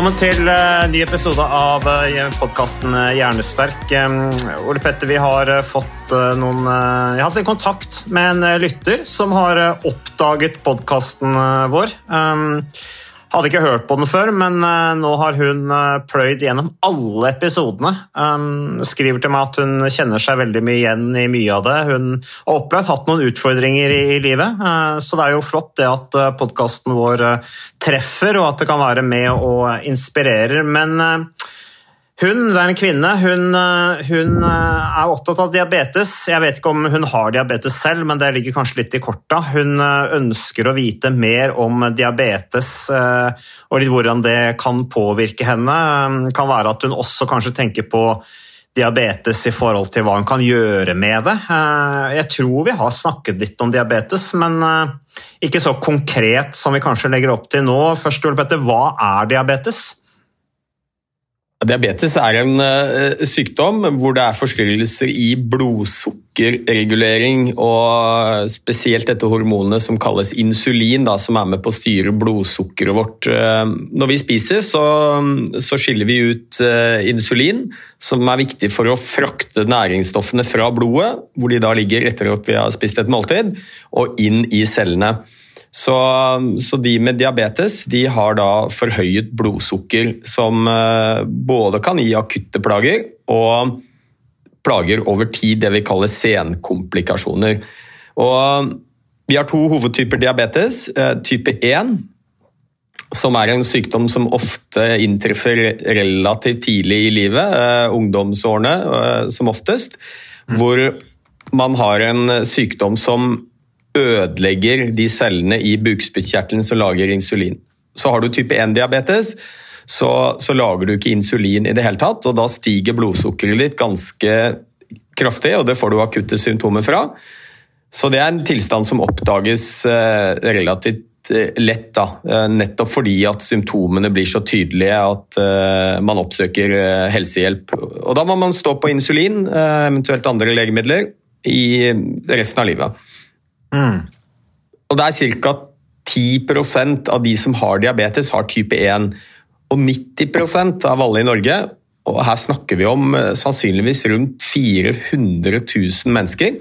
Velkommen til uh, ny episode av uh, podkasten Hjernesterk. Um, Ole Petter, vi har eh, fått eh, noen eh, Jeg har hatt en kontakt med en eh, lytter som har eh, oppdaget podkasten vår. Hadde ikke hørt på den før, men eh, nå har hun eh, pløyd gjennom alle episodene. Um, skriver til meg at hun kjenner seg veldig mye igjen i mye av det. Hun har opplevd hatt noen utfordringer i, livet, eh, så det er jo flott det at podkasten vår treffer, og at det kan være med og inspirerer. Men hun, det er en kvinne, hun, eh, hun eh, er opptatt av diabetes. Jeg vet ikke om hun har diabetes selv, men det ligger kanskje litt i korta. Hun eh, ønsker å vite mer om diabetes og litt hvordan det kan påvirke henne. Det kan være at hun også kanskje tenker på diabetes i forhold til hva hun kan gjøre med det. Jeg tror vi har snakket litt om diabetes, men ikke så konkret som vi kanskje legger opp til nå. Først, Ole Petter, hva er diabetes? Diabetes er en uh, sykdom hvor det er forstyrrelser i blodsukkerregulering, og spesielt dette hormonet som kalles insulin, da, som er med på å styre blodsukkeret vårt. Uh, Når vi spiser, så, så skiller vi ut uh, insulin, som er viktig for å frakte næringsstoffene fra blodet, hvor de da ligger etter at vi har spist et måltid, og inn i cellene. Så, så de med diabetes de har da forhøyet blodsukker, som eh, både kan gi akutte plager og plager over tid, det vi kaller senkomplikasjoner. Og vi har to hovedtyper diabetes. Eh, Type 1, som er en sykdom som ofte inntreffer relativt tidlig i livet, eh, ungdomsårene som oftest, hvor man har en sykdom som ødelegger de cellene i bukspyttkjertelen som lager insulin. Så har du type 1-diabetes, så, så lager du ikke insulin i det hele tatt, og da stiger blodsukkeret ditt ganske kraftig, og det får du akutte symptomer fra. Så det er en tilstand som oppdages eh, relativt eh, lett, da. Eh, nettopp fordi at symptomene blir så tydelige at man oppsøker eh, helsehjelp. Og da må man stå på insulin, eventuelt andre legemidler, i resten av livet. Og det er ca. 10% av de som har diabetes, har type 1. Og 90% av alle i Norge, og her snakker vi om eh, sannsynligvis rundt 400 000 mennesker.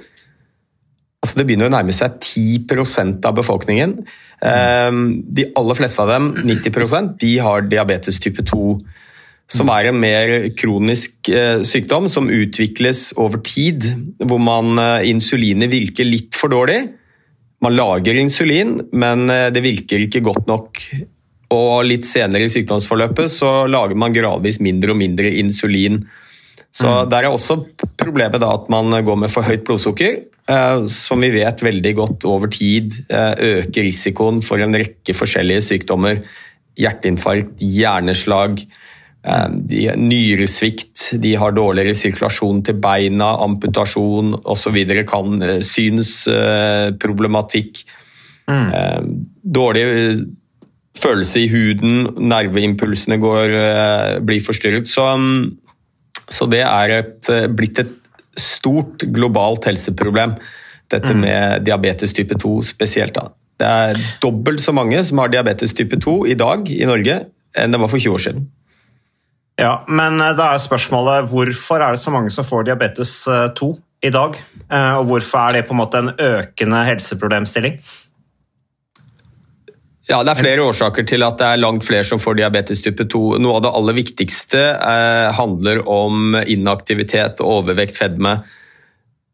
Altså Det begynner å nærme seg 10% av befolkningen. Eh, De aller fleste av dem, 90% de har diabetes type 2 som er en mer kronisk eh, sykdom som utvikles over tid, hvor man eh, insulinet virker litt for dårlig. Man lager insulin, men eh, det virker ikke godt nok. Og litt senere i sykdomsforløpet så lager man gradvis mindre og mindre insulin. Så Der er også problemet da at man går med for høyt blodsukker, eh, som vi vet veldig godt over tid eh, øker risikoen for en rekke forskjellige sykdommer. Hjerteinfarkt, hjerneslag, de, nyresvikt, de har dårligere sirkulasjon til beina, amputasjon osv. kan eh, synsproblematikk. Mm. Dårlig eh, følelse i huden, nerveimpulsene går, eh, blir forstyrret. Så, mm, så det er et, eh, blitt et stort globalt helseproblem, dette med diabetes type 2 spesielt. da. Det er dobbelt så mange som har diabetes type 2 i dag i Norge enn det var for 20 år siden. Ja, Men eh, da er spørsmålet hvorfor er det så mange som får diabetes 2 i dag? Eh, Og hvorfor er det på en måte en økende helseproblemstilling? Ja, Det er flere årsaker til at det er langt flere som får diabetes type 2. Noe av det aller viktigste eh, handler om inaktivitet, overvekt, fedme.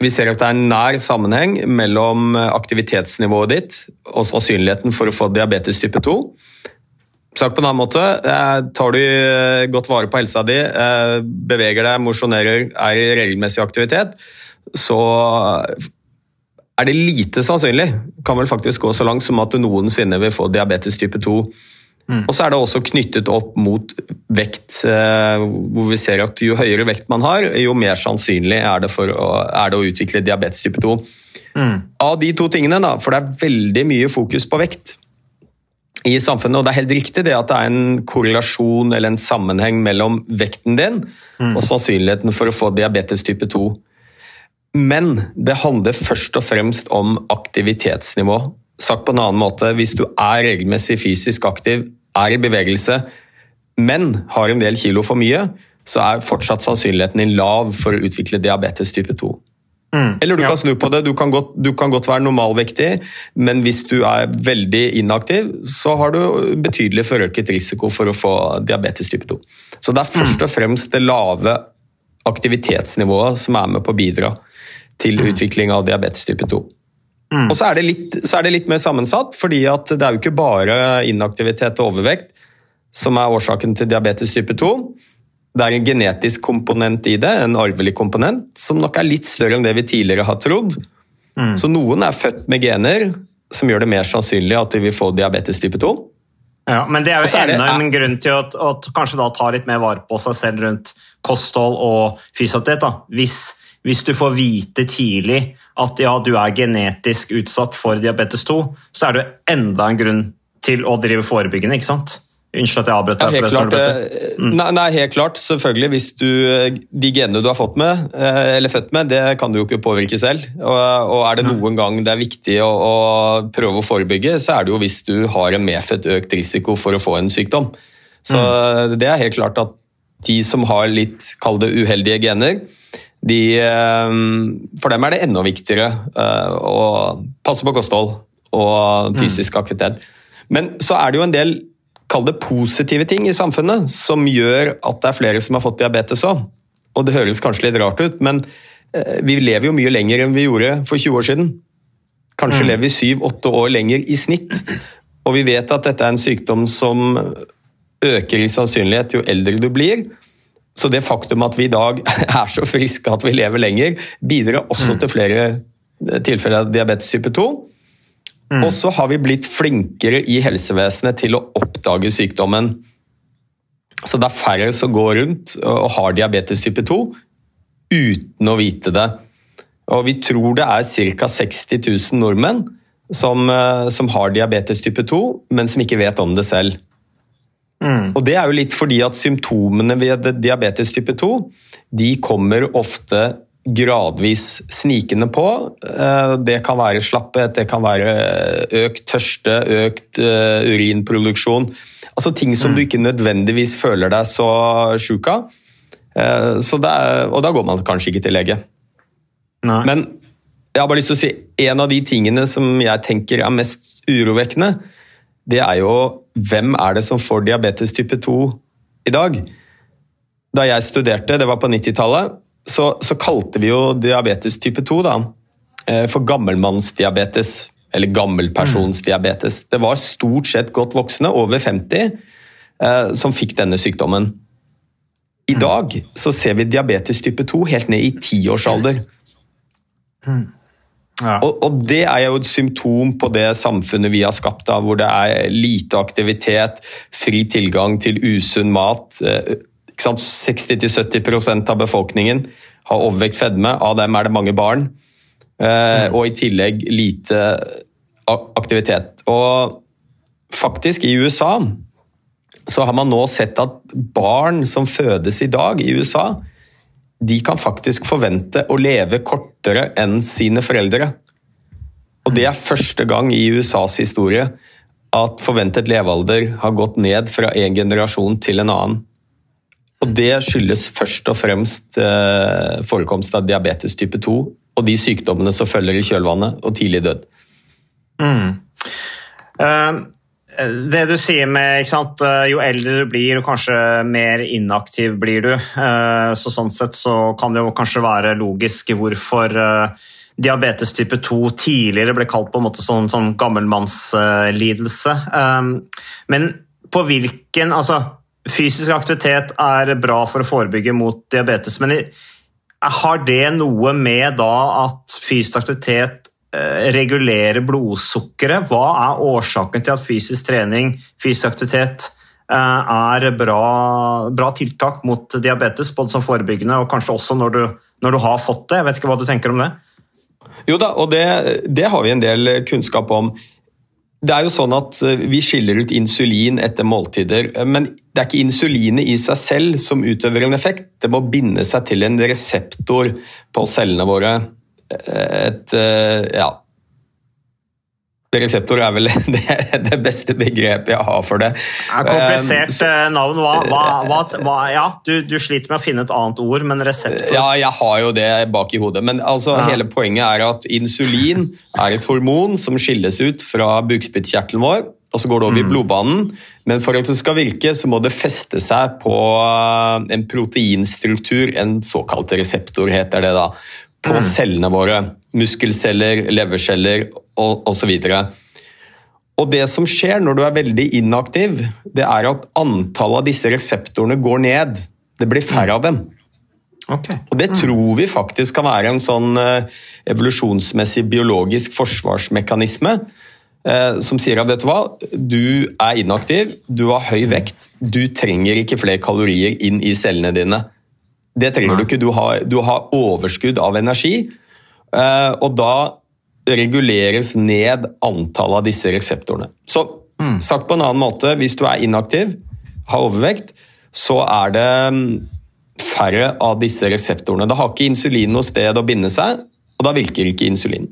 Vi ser at det er en nær sammenheng mellom aktivitetsnivået ditt og sannsynligheten for å få diabetes type 2. Sagt på en annen måte, eh, tar du eh, godt vare på helsa di, eh, beveger deg, mosjonerer, er i regelmessig aktivitet, så er det lite sannsynlig, kan vel faktisk gå så langt som at du noensinne vil få diabetes type 2. Mm. Og så er det også knyttet opp mot vekt, hvor vi ser at jo høyere vekt man har, jo mer sannsynlig er det, å, er det å, utvikle diabetes type 2. Mm. Av de to tingene, da, for det er veldig mye fokus på vekt i samfunnet, og det er helt riktig det at det er en korrelasjon eller en sammenheng mellom vekten din mm. og sannsynligheten for å få diabetes type 2. Men det handler først og fremst om aktivitetsnivå. Sagt på en annen måte, hvis du er regelmessig fysisk aktiv, er i bevegelse, men har en del kilo for mye, så er fortsatt sannsynligheten din lav for å utvikle diabetes type 2. Mm, Eller du ja. kan snu på det, du kan, godt, du kan, godt, være normalvektig, men hvis du er veldig inaktiv, så har du betydelig forøket risiko for å få diabetes type 2. Så det er først og fremst det lave aktivitetsnivået som er med på å bidra til mm. utvikling av diabetes type 2. Mm. Og så er, litt, så er, det litt, mer sammensatt, fordi det er jo ikke bare inaktivitet og overvekt som er årsaken til diabetes type 2. Det er en genetisk komponent i det, en arvelig komponent, som nok er litt større enn det vi tidligere har trodd. Mm. Så noen er født med gener som gjør det mer sannsynlig at de vil få diabetes type 2. Ja, Men det er jo er enda en grunn til å, å, kanskje da ta litt mer vare på seg selv rundt kosthold og fysioterapi. Hvis, hvis, du får vite tidlig at ja, du er genetisk utsatt for diabetes 2, så er det enda en grunn til å drive forebyggende. ikke sant? Unnskyld at jeg avbrøt deg. Ja, helt, klart, eh, mm. nei, nei, helt klart. Selvfølgelig. Hvis du, de genene du har fått med, eh, eller født med, det kan du jo ikke påvirke selv. Og, og er det noen gang det er viktig å, å, prøve å forebygge, så er det jo hvis du har en medfødt økt risiko for å få en sykdom. Så mm. det er helt klart at de som har litt, kall det uheldige gener, de, eh, for dem er det enda viktigere å passe på kosthold og mm. fysisk aktivitet. Men så er det jo en del kall det positive ting i samfunnet som gjør at det er flere som har fått diabetes òg. Og det høres kanskje litt rart ut, men eh, vi lever jo mye lenger enn vi gjorde for 20 år siden. Kanskje mm. lever vi syv-åtte år lenger i snitt. Og vi vet at dette er en sykdom som øker i sannsynlighet jo eldre du blir. Så det faktum at vi i dag er så friske at vi lever lenger, bidrar også mm. til flere eh, tilfeller av diabetes type 2. Mm. Og så har vi blitt flinkere i helsevesenet til å oppdage sykdommen. Så det er færre som går rundt og har diabetes type 2 uten å vite det. Og vi tror det er ca. 60 000 nordmenn som, eh, som, har diabetes type 2, men som ikke vet om det selv. Mm. Og Det er jo litt fordi at symptomene ved diabetes type 2 de kommer ofte gradvis snikende på. Eh, det kan være slapphet, det kan være økt tørste, økt eh, urinproduksjon. Altså ting som mm. du ikke nødvendigvis føler deg så sjuk av. Eh, og da går man kanskje ikke til lege. Nei. Men jeg har bare lyst til å si en av de tingene som jeg tenker er mest urovekkende, det er jo hvem er det som får diabetes type 2 i dag? Da jeg studerte, det var på 90-tallet, så, så, kalte vi jo diabetes type 2 da, eh, for gammelmannsdiabetes. Eller gammelpersonsdiabetes. Det var stort sett godt voksne, over 50, eh, som fikk denne sykdommen. I mm. dag så ser vi diabetes type 2 helt ned i tiårsalder. Mm. Ja. Og, og, det er jo et symptom på det samfunnet vi har skapt, da, hvor det er lite aktivitet, fri tilgang til usunn mat, eh, 60-70% av befolkningen har overvekt fedme, av dem er det mange barn. Eh, og i tillegg lite aktivitet. Og faktisk, i USA så har man nå sett at barn som fødes i dag i USA, de kan faktisk forvente å leve kortere enn sine foreldre. Og det er første gang i USAs historie at forventet levealder har gått ned fra en generasjon til en annen. Og det skyldes først og fremst eh, forekomst av diabetes type 2 og de sykdommene som følger i kjølvannet, og tidlig død. Mm. Uh, det du sier med sant, Jo eldre du blir, kanskje mer inaktiv blir du. Så Sånn sett så kan det jo kanskje være logisk hvorfor diabetes type 2 tidligere ble kalt på en måte sånn, sånn gammelmannslidelse. Men på hvilken altså, Fysisk aktivitet er bra for å forebygge mot diabetes, men har det noe med da at fysisk aktivitet eh, regulerer blodsukkeret? Hva er årsaken til at fysisk trening, fysisk aktivitet, eh, er bra, bra tiltak mot diabetes, både som forebyggende og kanskje også når du, når du, har fått det? Jeg vet ikke hva du tenker om det? Jo da, og det, det har vi en del kunnskap om. Det er jo sånn at eh, Vi skiller ut insulin etter måltider, eh, men det er ikke insulinet i seg selv som utøver en effekt. Det må binde seg til en reseptor på cellene våre. Eh, et, ja, Reseptor er vel det, det, beste begrepet jeg har for det. det er komplisert um, navn. Hva, hva, hva, ja, du, du, sliter med å finne et annet ord, men reseptor Ja, jeg har jo det bak i hodet. Men altså, ja. hele poenget er at insulin er et hormon som skilles ut fra bukspyttkjertelen vår, og så går det over mm. i blodbanen. Men for at det skal virke, så må det feste seg på eh, en proteinstruktur, en såkalt reseptor, heter det da, på mm. cellene våre muskelceller, leverceller osv. Og det som skjer når du er veldig inaktiv, det er at antallet av disse reseptorene går ned. Det blir færre av dem. Okay. Og det tror vi faktisk kan være en sånn eh, evolusjonsmessig biologisk forsvarsmekanisme eh, som sier at vet du hva, du er inaktiv, du har høy vekt, du trenger ikke flere kalorier inn i cellene dine. Det trenger du ikke, du har, du har overskudd av energi. Eh, og da reguleres ned antallet av disse reseptorene. Så mm. sagt på en annen måte, hvis du er inaktiv, har overvekt, så er det mm, færre av disse reseptorene. Da har ikke insulin noe sted å binde seg, og da virker ikke insulin.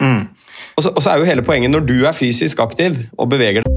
Mm. Og, så, og så er jo hele poenget, når du er fysisk aktiv og beveger deg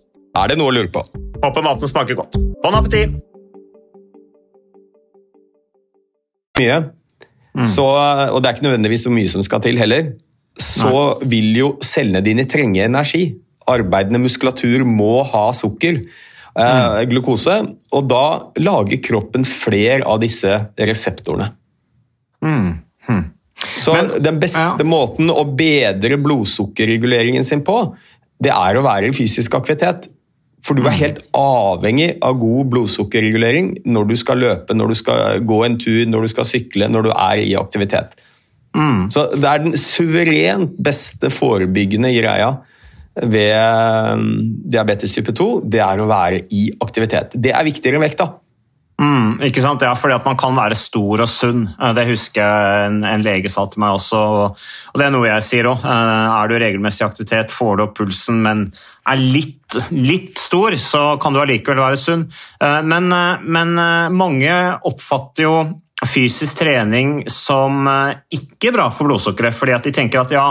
Er det noe å lure på? Håper maten smaker godt. Bon appétit! Mye. Mm. Så, og det er ikke nødvendigvis så mye som skal til heller. Så Nei. vil jo cellene dine trenge energi. Arbeidende muskulatur må ha sukker. Mm. glukose. Og da lager kroppen flere av disse reseptorene. Mm. Hm. Så Men, den beste ja. måten å bedre blodsukkerreguleringen sin på, det er å være i fysisk aktivitet. For du er mm. helt avhengig av god blodsukkerregulering når du skal løpe, når du skal gå en tur, når du skal sykle, når du er i aktivitet. Mm. Så det er den suverent beste forebyggende greia ved um, diabetes type 2, det er å være i aktivitet. Det er viktigere enn vekt, da. Mm, ikke sant? Ja, fordi at man kan være stor og sunn. Eh, det husker jeg en, en lege sa til meg også, og, og det er noe jeg sier òg. Eh, er du regelmessig aktivitet, får du opp pulsen, men er litt, litt stor, så kan du allikevel være sunn. Eh, men, men mange oppfatter jo fysisk trening som ikke bra for blodsukkeret, fordi at de tenker at ja,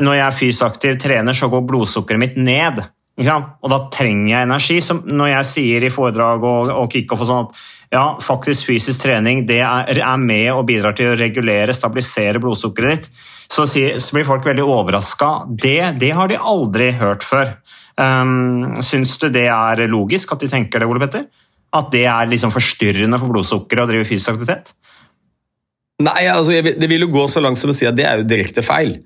når jeg er aktiv trener, så går blodsukkeret mitt ned. Og da trenger jeg energi. Som når jeg sier i foredrag og, og kickoff og sånn at ja, faktisk fysisk trening det er, er, med og bidrar til å regulere, stabilisere blodsukkeret ditt, så, sier, så blir folk veldig overraska. Det, det, har de aldri hørt før. Um, Syns du det er logisk at de tenker det, Ole Petter? At det er liksom forstyrrende for blodsukkeret å drive fysisk aktivitet? Nei, altså, det vil jo gå så langt som å si at det er jo direkte feil.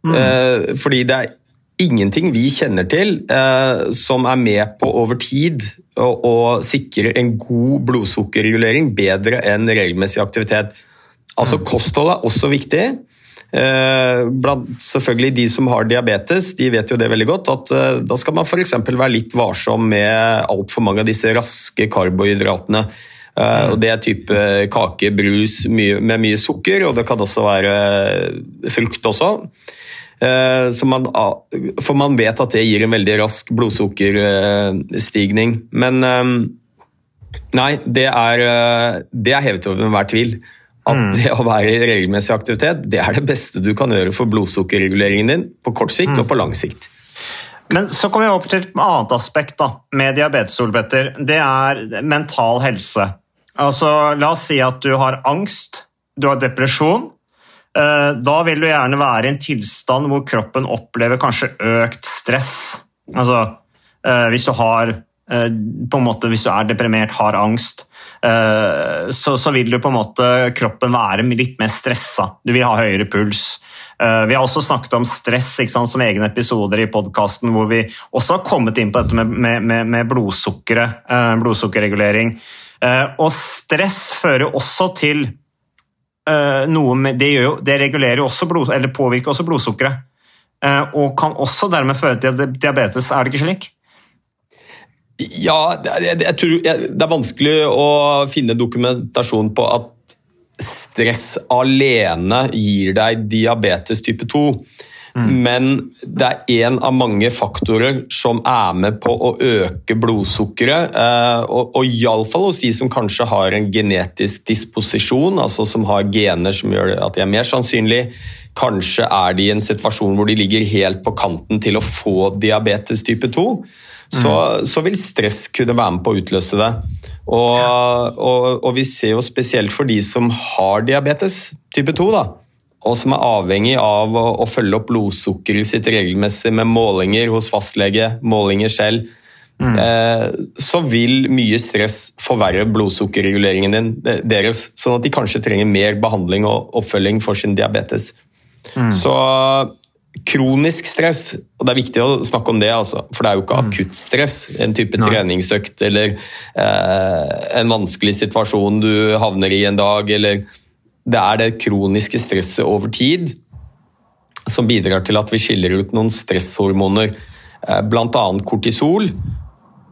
Mm. Uh, fordi det er ingenting vi kjenner til eh, som er med på over tid å, å sikre en god blodsukkerregulering bedre enn regelmessig aktivitet. Altså mm. Kosthold er også viktig. Eh, blant selvfølgelig De som har diabetes, de vet jo det veldig godt. at eh, Da skal man f.eks. være litt varsom med altfor mange av disse raske karbohydratene. Uh, og Det er type kake, brus mye, med mye sukker, og det kan også være frukt også. Eh, man, for man vet at det gir en veldig rask blodsukkerstigning. Men eh, nei, det er, eh, det er hevet over enhver tvil. At mm. det å være i regelmessig aktivitet det er det beste du kan gjøre for blodsukkerreguleringen din på kort sikt og på lang sikt. Men så kommer vi opp til et annet aspekt da, med diabetes. Solbetter. Det er mental helse. Altså, la oss si at du har angst, du har depresjon, Eh, da vil du gjerne være i en tilstand hvor kroppen opplever kanskje økt stress. Altså eh, hvis du har eh, på en måte, Hvis du er deprimert, har angst, så, så vil du på en måte kroppen være litt mer stressa. Du vil ha høyere puls. Vi har også snakket om stress sant, som egne episoder i podkasten, hvor vi også har kommet inn på dette med, med, med blodsukkeret, blodsukkerregulering. Og stress fører også til noe med Det, jo, det regulerer jo også blod, eller påvirker også blodsukkeret. Uh, og kan også dermed føre til diabetes, er det ikke slik? Ja, jeg, jeg tror jeg, det er vanskelig å finne dokumentasjon på at stress alene gir deg diabetes type 2. Mm. Men det er én av mange faktorer som er med på å øke blodsukkeret. Eh, og, og iallfall hos de som kanskje har en genetisk disposisjon, altså som har gener som gjør at de er mer sannsynlig. Kanskje er de i en situasjon hvor de ligger helt på kanten til å få diabetes type 2. Så, mm. så vil stress kunne være med på å utløse det. Og, og, og vi ser jo spesielt for de som har diabetes type 2, da, og som er avhengig av å, å følge opp blodsukkeret sitt regelmessig med målinger hos fastlege, målinger selv, mm. eh, så vil mye stress forverre blodsukkerreguleringen din, deres, sånn at de kanskje trenger mer behandling og oppfølging for sin diabetes. Mm. Så kronisk stress, og det er viktig å snakke om det, altså, for det er jo ikke mm. akutt stress, en type Nei. treningsøkt eller eh, en vanskelig situasjon du havner i en dag, eller det er det kroniske stresset over tid som bidrar til at vi skiller ut noen stresshormoner, eh, bl.a. kortisol,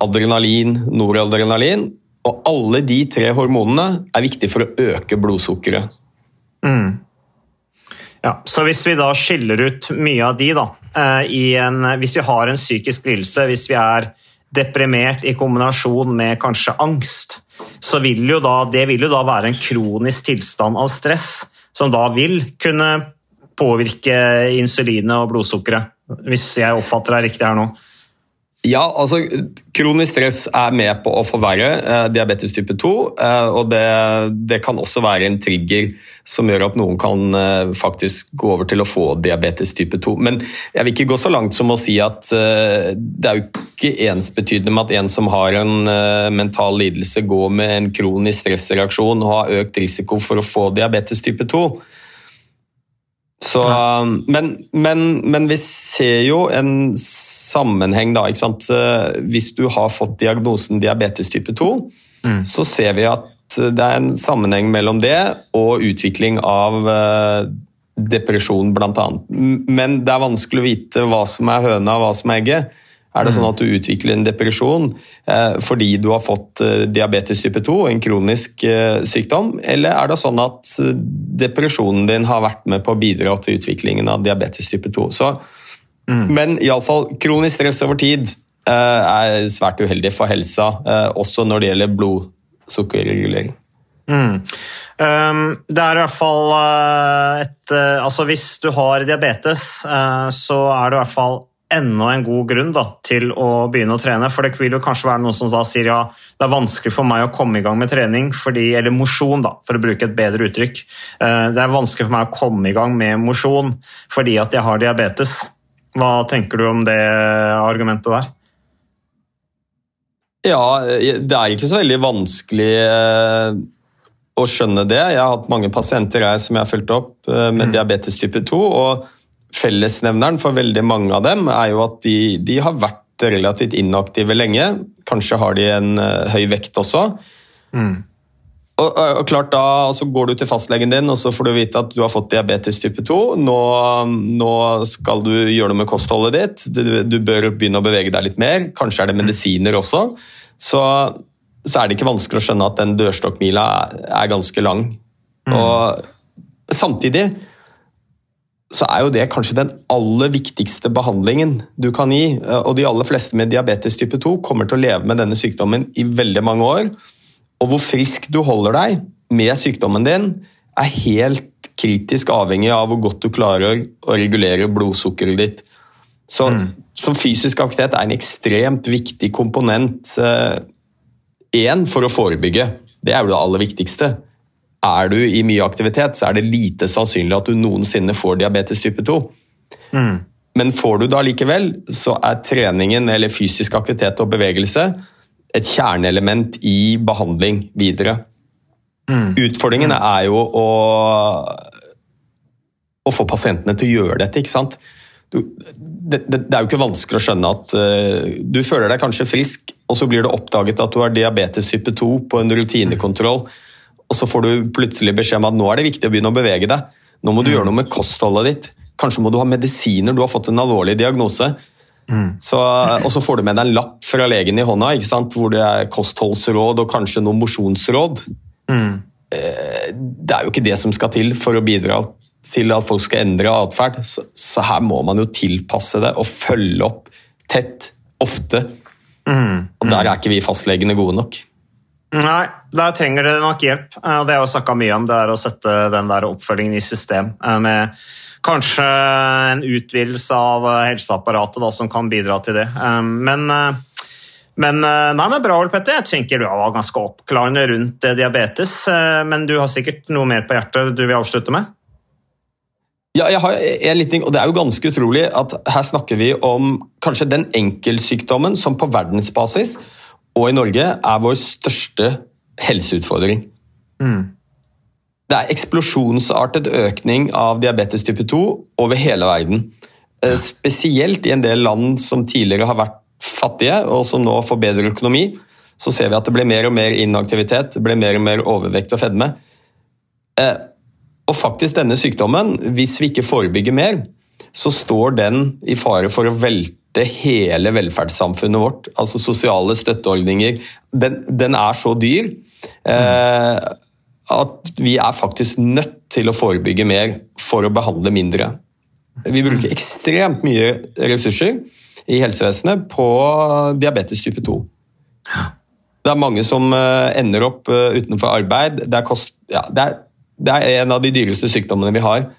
adrenalin, noradrenalin. Og alle de tre hormonene er viktige for å øke blodsukkeret. Mm. Ja, så hvis vi da skiller ut mye av de, da, eh, en, hvis vi har en psykisk lidelse, hvis vi er deprimert i kombinasjon med kanskje angst, så vil jo da, det vil jo da være en kronisk tilstand av stress, som da vil kunne påvirke insulinet og blodsukkeret, hvis jeg oppfatter deg riktig her nå. Ja, altså kronisk stress er med på å forverre eh, diabetes type 2. Eh, og det, det, kan også være en trigger som gjør at noen kan eh, faktisk gå over til å få diabetes type 2. Men jeg vil ikke gå så langt som å si at eh, det er jo ikke ensbetydende med at en som har en eh, mental lidelse, går med en kronisk stressreaksjon og har økt risiko for å få diabetes type 2. Så, men, men, men, vi ser jo en sammenheng, da. ikke sant? Hvis du har fått diagnosen diabetes type 2, mm. så ser vi at det er en sammenheng mellom det og utvikling av uh, depresjon, bl.a. Men det er vanskelig å vite hva som er høna og hva som er egget. Er det sånn mm. at du utvikler en depresjon eh, fordi du har fått eh, diabetes type 2, en kronisk eh, sykdom, eller er det sånn at depresjonen din har vært med på å bidra til utviklingen av diabetes type 2? Så, mm. Men iallfall, kronisk stress over tid eh, er svært uheldig for helsa, eh, også når det gjelder blodsukkerregulering. Mm. Um, det er i hvert fall et Altså, hvis du har diabetes, så er det i hvert fall enda en god grunn da, til å begynne å trene. For det vil jo kanskje være noen som da sier ja, det er vanskelig for meg å komme i gang med trening, fordi, eller mosjon, da, for å bruke et bedre uttrykk. Eh, det er vanskelig for meg å komme i gang med mosjon fordi at jeg har diabetes. Hva tenker du om det argumentet der? Ja, det er ikke så veldig vanskelig eh, å skjønne det. Jeg har hatt mange pasienter her som jeg har fulgt opp eh, med mm. diabetes type 2. og fellesnevneren for veldig mange av dem er jo at de, de har vært relativt inaktive lenge. Kanskje har de en uh, høy vekt også. Mm. Og, og, klart da, så Går du til fastlegen din og så får du vite at du har fått diabetes type 2. Nå, nå skal du gjøre noe med kostholdet ditt. Du, du, bør begynne å bevege deg litt mer. Kanskje er det medisiner også. Så, så er det ikke vanskelig å skjønne at den dørstokkmila er, er ganske lang. Mm. Og samtidig så er jo det kanskje den aller viktigste behandlingen du kan gi. Og de aller fleste med diabetes type 2 kommer til å leve med denne sykdommen i veldig mange år. Og hvor frisk du holder deg med sykdommen din, er helt kritisk avhengig av hvor godt du klarer å regulere blodsukkeret ditt. Så, mm. så fysisk aktivitet er en ekstremt viktig komponent. Én, eh, for å forebygge. Det er jo det aller viktigste er du i mye aktivitet, så er det lite sannsynlig at du noensinne får diabetes type 2. Mm. Men får du det allikevel, så er treningen eller fysisk aktivitet og bevegelse et kjerneelement i behandling videre. Mm. Utfordringen mm. er jo å, å få pasientene til å gjøre dette. ikke sant? Du, det, det, det, er jo ikke vanskelig å skjønne at uh, du føler deg kanskje frisk, og så blir det oppdaget at du har diabetes type 2 på en rutinekontroll. Mm og så får du plutselig beskjed om at nå er det viktig å begynne å bevege deg. Nå må du mm. gjøre noe med kostholdet ditt. Kanskje må du ha medisiner, du har fått en alvorlig diagnose. Mm. Så, og så får du med deg en lapp fra legen i hånda hvor det er kostholdsråd og kanskje noen mosjonsråd. Mm. Eh, det er jo ikke det som skal til for å bidra til at folk skal endre atferd. Så, så, her må man jo tilpasse det og følge opp tett, ofte. Mm. Og der er ikke vi fastlegene gode nok. Nei, der trenger det nok hjelp. og Det har jeg snakka mye om, det er å sette den der oppfølgingen i system. Eh, med kanskje en utvidelse av eh, helseapparatet da, som kan bidra til det. Eh, men, men, nei, men bra, Ole Petter. Jeg tenker du var ganske oppklarende rundt diabetes. Men du har sikkert noe mer på hjertet du vil avslutte med? Ja, jeg har en liten og Det er jo ganske utrolig at her snakker vi om kanskje den enkeltsykdommen som på verdensbasis og i Norge er vår største helseutfordring. Mm. Det er eksplosjonsartet økning av diabetes type 2 over hele verden. Eh, spesielt i en del land som tidligere har vært fattige, og som nå får bedre økonomi. Så ser vi at det blir mer og mer inaktivitet, det blir mer og mer overvekt og fedme. Eh, Og faktisk denne sykdommen, hvis vi ikke forebygger mer, så står den i fare for å velte hele velferdssamfunnet vårt. Altså sosiale støtteordninger. Den, den er så dyr eh, at vi er faktisk nødt til å forebygge mer for å behandle mindre. Vi bruker ekstremt mye ressurser i helsevesenet på diabetes type 2. Det er mange som eh, ender opp eh, utenfor arbeid. Det er, kost, ja, det, er, det er, en av de dyreste sykdommene vi har.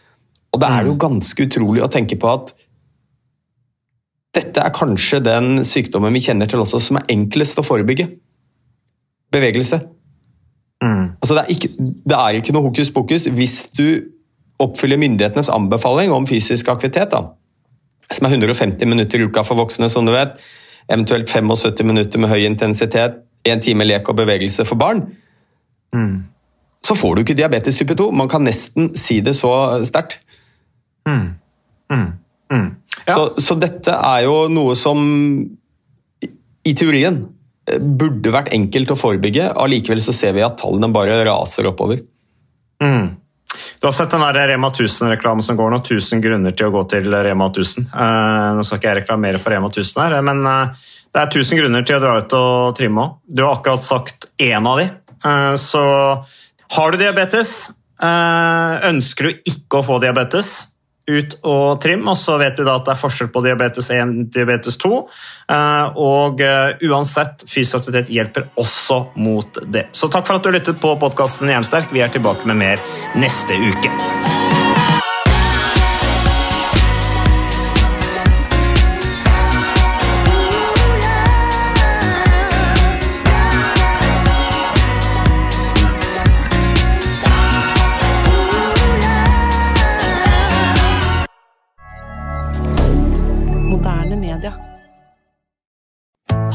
Og da er det jo ganske utrolig å tenke på at dette er kanskje den sykdommen vi kjenner til også som er enklest å forebygge. Bevegelse. Mm. Altså det, er ikke, det er ikke noe hokus pokus hvis du oppfyller myndighetenes anbefaling om fysisk aktivitet. da som er 150 minutter i uka for voksne, som du vet. Eventuelt 75 minutter med høy intensitet, én time lek og bevegelse for barn. Mm. Så får du ikke diabetes type 2. Man kan nesten si det så sterkt. Mm. Mm. Mm. Ja. Så, så, dette er jo noe som i teorien burde vært enkelt å forebygge. Allikevel så ser vi at tallene bare raser oppover. Mm. Du har sett den der Rema 1000-reklamen som går nå, 1000 grunner til å gå til Rema 1000. Uh, nå skal ikke jeg reklamere for Rema 1000 her, men uh, det er 1000 grunner til å dra ut og trimme òg. Du har akkurat sagt én av de. Uh, så har du diabetes, ønsker du ikke å få diabetes, ut og trim, og så vet du da at det er forskjell på diabetes 1 og diabetes 2. Og uansett, fysisk aktivitet hjelper også mot det. Så takk for at du lyttet på podkasten Jernsterk. Vi er tilbake med mer neste uke.